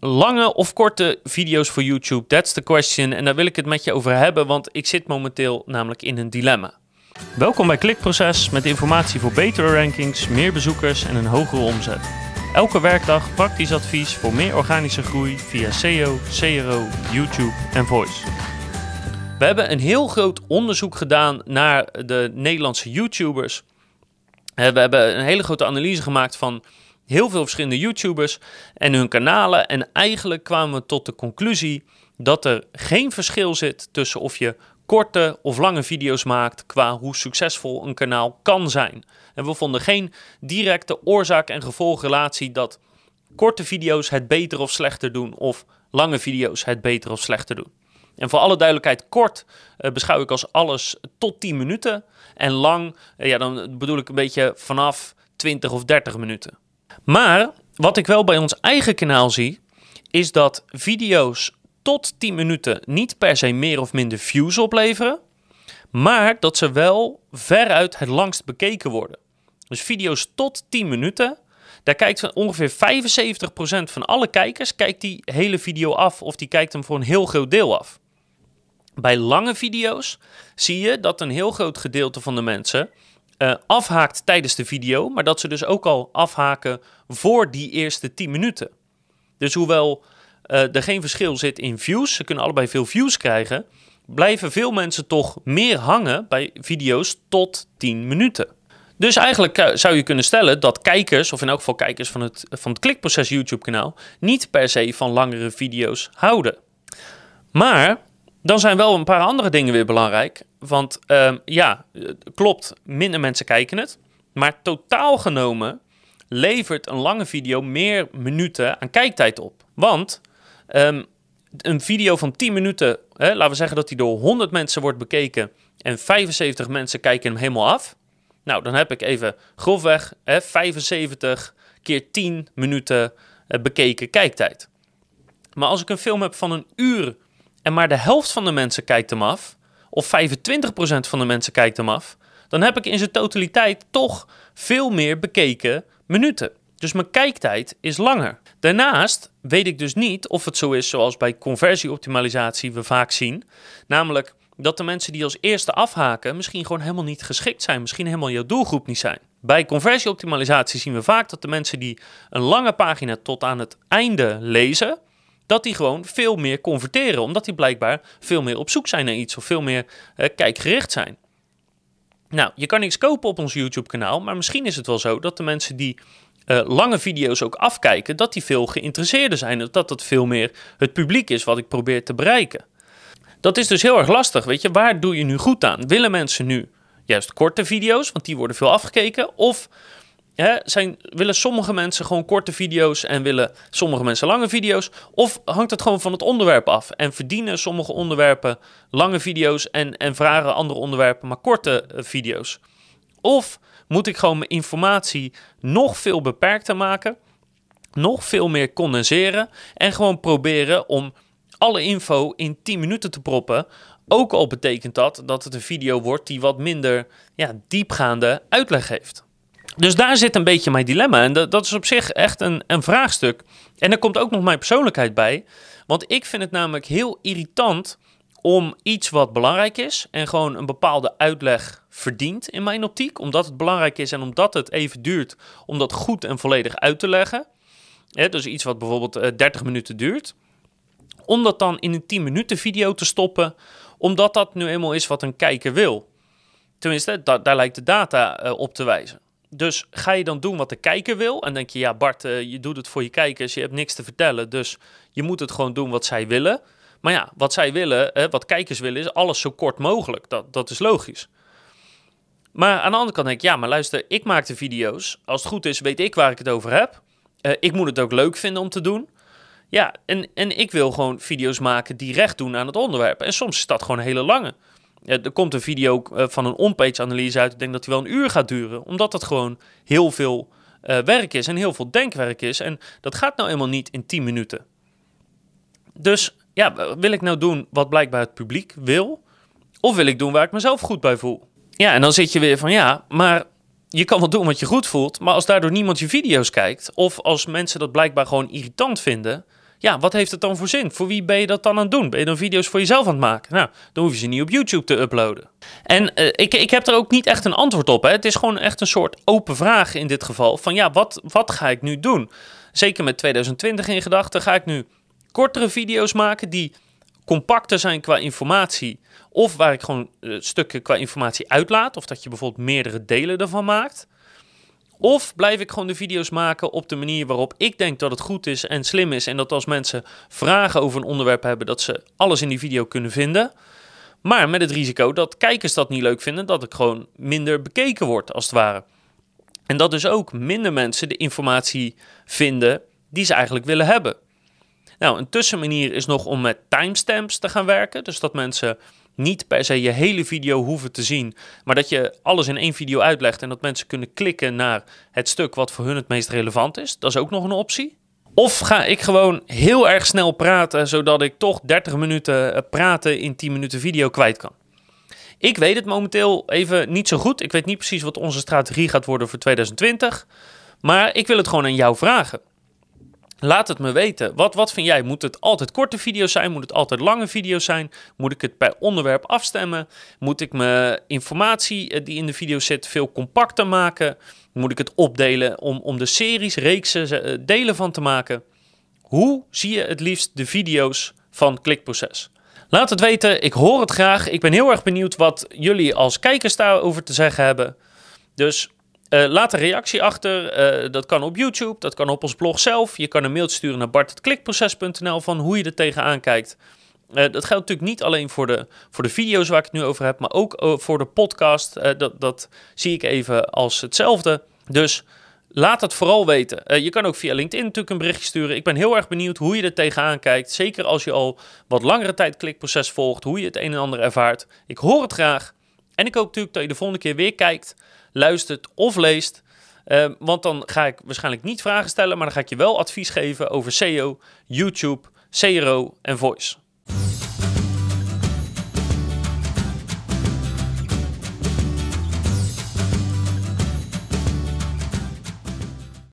lange of korte video's voor YouTube? That's the question. En daar wil ik het met je over hebben, want ik zit momenteel namelijk in een dilemma. Welkom bij Klikproces met informatie voor betere rankings, meer bezoekers en een hogere omzet. Elke werkdag praktisch advies voor meer organische groei via SEO, CRO, YouTube en Voice. We hebben een heel groot onderzoek gedaan naar de Nederlandse YouTubers. Eh, We hebben een hele grote analyse gemaakt van heel veel verschillende YouTubers en hun kanalen. En eigenlijk kwamen we tot de conclusie dat er geen verschil zit tussen of je korte of lange video's maakt qua hoe succesvol een kanaal kan zijn. En we vonden geen directe oorzaak- en gevolgrelatie dat korte video's het beter of slechter doen of lange video's het beter of slechter doen. En voor alle duidelijkheid, kort eh, beschouw ik als alles tot 10 minuten. En lang, eh, ja, dan bedoel ik een beetje vanaf 20 of 30 minuten. Maar wat ik wel bij ons eigen kanaal zie, is dat video's tot 10 minuten niet per se meer of minder views opleveren, maar dat ze wel veruit het langst bekeken worden. Dus video's tot 10 minuten, daar kijkt ongeveer 75% van alle kijkers kijkt die hele video af of die kijkt hem voor een heel groot deel af. Bij lange video's zie je dat een heel groot gedeelte van de mensen eh, afhaakt tijdens de video, maar dat ze dus ook al afhaken voor die eerste 10 minuten. Dus hoewel eh, er geen verschil zit in views, ze kunnen allebei veel views krijgen, blijven veel mensen toch meer hangen bij video's tot 10 minuten. Dus eigenlijk eh, zou je kunnen stellen dat kijkers, of in elk geval kijkers van het, van het klikproces YouTube kanaal, niet per se van langere video's houden. Maar dan zijn wel een paar andere dingen weer belangrijk. Want ehm, ja, klopt, minder mensen kijken het. Maar totaal genomen levert een lange video meer minuten aan kijktijd op. Want ehm, een video van 10 minuten, hè, laten we zeggen dat die door 100 mensen wordt bekeken en 75 mensen kijken hem helemaal af. Nou, dan heb ik even grofweg hè, 75 keer 10 minuten eh, bekeken kijktijd. Maar als ik een film heb van een uur en maar de helft van de mensen kijkt hem af, of 25% van de mensen kijkt hem af, dan heb ik in zijn totaliteit toch veel meer bekeken minuten. Dus mijn kijktijd is langer. Daarnaast weet ik dus niet of het zo is zoals bij conversieoptimalisatie we vaak zien, namelijk dat de mensen die als eerste afhaken misschien gewoon helemaal niet geschikt zijn, misschien helemaal jouw doelgroep niet zijn. Bij conversieoptimalisatie zien we vaak dat de mensen die een lange pagina tot aan het einde lezen, dat die gewoon veel meer converteren. Omdat die blijkbaar veel meer op zoek zijn naar iets of veel meer eh, kijkgericht zijn. Nou, je kan niks kopen op ons YouTube-kanaal, maar misschien is het wel zo dat de mensen die eh, lange video's ook afkijken, dat die veel geïnteresseerder zijn. Dat dat veel meer het publiek is wat ik probeer te bereiken. Dat is dus heel erg lastig, weet je. Waar doe je nu goed aan? Willen mensen nu juist korte video's, want die worden veel afgekeken? Of Zijn, willen sommige mensen gewoon korte video's en willen sommige mensen lange video's? Of hangt het gewoon van het onderwerp af en verdienen sommige onderwerpen lange video's en, en vragen andere onderwerpen maar korte uh, video's? Of moet ik gewoon mijn informatie nog veel beperkter maken, nog veel meer condenseren en gewoon proberen om alle info in 10 minuten te proppen? Ook al betekent dat dat het een video wordt die wat minder ja, diepgaande uitleg heeft. Dus daar zit een beetje mijn dilemma. En dat, dat is op zich echt een, een vraagstuk. En er komt ook nog mijn persoonlijkheid bij. Want ik vind het namelijk heel irritant om iets wat belangrijk is en gewoon een bepaalde uitleg verdient in mijn optiek. Omdat het belangrijk is en omdat het even duurt om dat goed en volledig uit te leggen. dus iets wat bijvoorbeeld uh, 30 minuten duurt. Om dat dan in een 10 minuten video te stoppen, omdat dat nu eenmaal is wat een kijker wil. Tenminste, da daar lijkt de data uh, op te wijzen. Dus ga je dan doen wat de kijker wil en denk je, ja Bart, uh, je doet het voor je kijkers, je hebt niks te vertellen, dus je moet het gewoon doen wat zij willen. Maar ja, wat zij willen, hè, wat kijkers willen, is alles zo kort mogelijk. Dat, dat is logisch. Maar aan de andere kant denk ik, ja, maar luister, ik maak de video's. Als het goed is, weet ik waar ik het over heb. Uh, ik moet het ook leuk vinden om te doen. Ja, en, en ik wil gewoon video's maken die recht doen aan het onderwerp. En soms is dat gewoon hele lange. Er komt een video uh, van een on-page analyse uit. Ik denk dat die wel een uur gaat duren. Omdat het gewoon heel veel uh, werk is en heel veel denkwerk is. En dat gaat nou eenmaal niet in 10 minuten. Dus ja, wil ik nou doen wat blijkbaar het publiek wil? Of wil ik doen waar ik mezelf goed bij voel? Ja, en dan zit je weer van ja, maar je kan wel doen wat je goed voelt. Maar als daardoor niemand je video's kijkt. Of als mensen dat blijkbaar gewoon irritant vinden. Ja, wat heeft het dan voor zin? Voor wie ben je dat dan aan het doen? Ben je dan video's voor jezelf aan het maken? Nou, dan hoef je ze niet op YouTube te uploaden. En uh, ik, ik heb er ook niet echt een antwoord op. Hè. Het is gewoon echt een soort open vraag in dit geval. Van ja, wat, wat ga ik nu doen? Zeker met 2020 in gedachten ga ik nu kortere video's maken die compacter zijn qua informatie. Of waar ik gewoon uh, stukken qua informatie uitlaat. Of dat je bijvoorbeeld meerdere delen ervan maakt. Of blijf ik gewoon de video's maken op de manier waarop ik denk dat het goed is en slim is. En dat als mensen vragen over een onderwerp hebben, dat ze alles in die video kunnen vinden. Maar met het risico dat kijkers dat niet leuk vinden, dat ik gewoon minder bekeken word, als het ware. En dat dus ook minder mensen de informatie vinden die ze eigenlijk willen hebben. Nou, een tussenmanier is nog om met timestamps te gaan werken. Dus dat mensen niet per se je hele video hoeven te zien, maar dat je alles in één video uitlegt en dat mensen kunnen klikken naar het stuk wat voor hun het meest relevant is. Dat is ook nog een optie. Of ga ik gewoon heel erg snel praten, zodat ik toch 30 minuten eh, praten in 10 minuten video kwijt kan. Ik weet het momenteel even niet zo goed. Ik weet niet precies wat onze strategie gaat worden voor 2020. Maar ik wil het gewoon aan jou vragen. Laat het me weten. Wat, wat vind jij? Moet het altijd korte video's zijn? Moet het altijd lange video's zijn? Moet ik het per onderwerp afstemmen? Moet ik mijn informatie eh, die in de video zit veel compacter maken? Moet ik het opdelen om, om de series, reeksen, eh, delen van te maken? Hoe zie je het liefst de video's van Klikproces? Laat het weten, ik hoor het graag. Ik ben heel erg benieuwd wat jullie als kijkers daarover te zeggen hebben. Dus uh, laat een reactie achter. Uh, dat kan op YouTube, dat kan op ons blog zelf. Je kan een mailtje sturen naar bart.klikproces.nl van hoe je er tegenaan kijkt. Uh, dat geldt natuurlijk niet alleen voor de, voor de video's waar ik het nu over heb, maar ook voor de podcast. dat, dat zie ik even als hetzelfde. Dus laat het vooral weten. je kan ook via LinkedIn natuurlijk een berichtje sturen. Ik ben heel erg benieuwd hoe je er tegenaan kijkt. Zeker als je al wat langere tijd klikproces volgt, hoe je het een en ander ervaart. Ik hoor het graag. En ik hoop natuurlijk dat je de volgende keer weer kijkt luistert of leest. Uh, want dan ga ik waarschijnlijk niet vragen stellen, maar dan ga ik je wel advies geven over SEO, YouTube, CRO en Voice.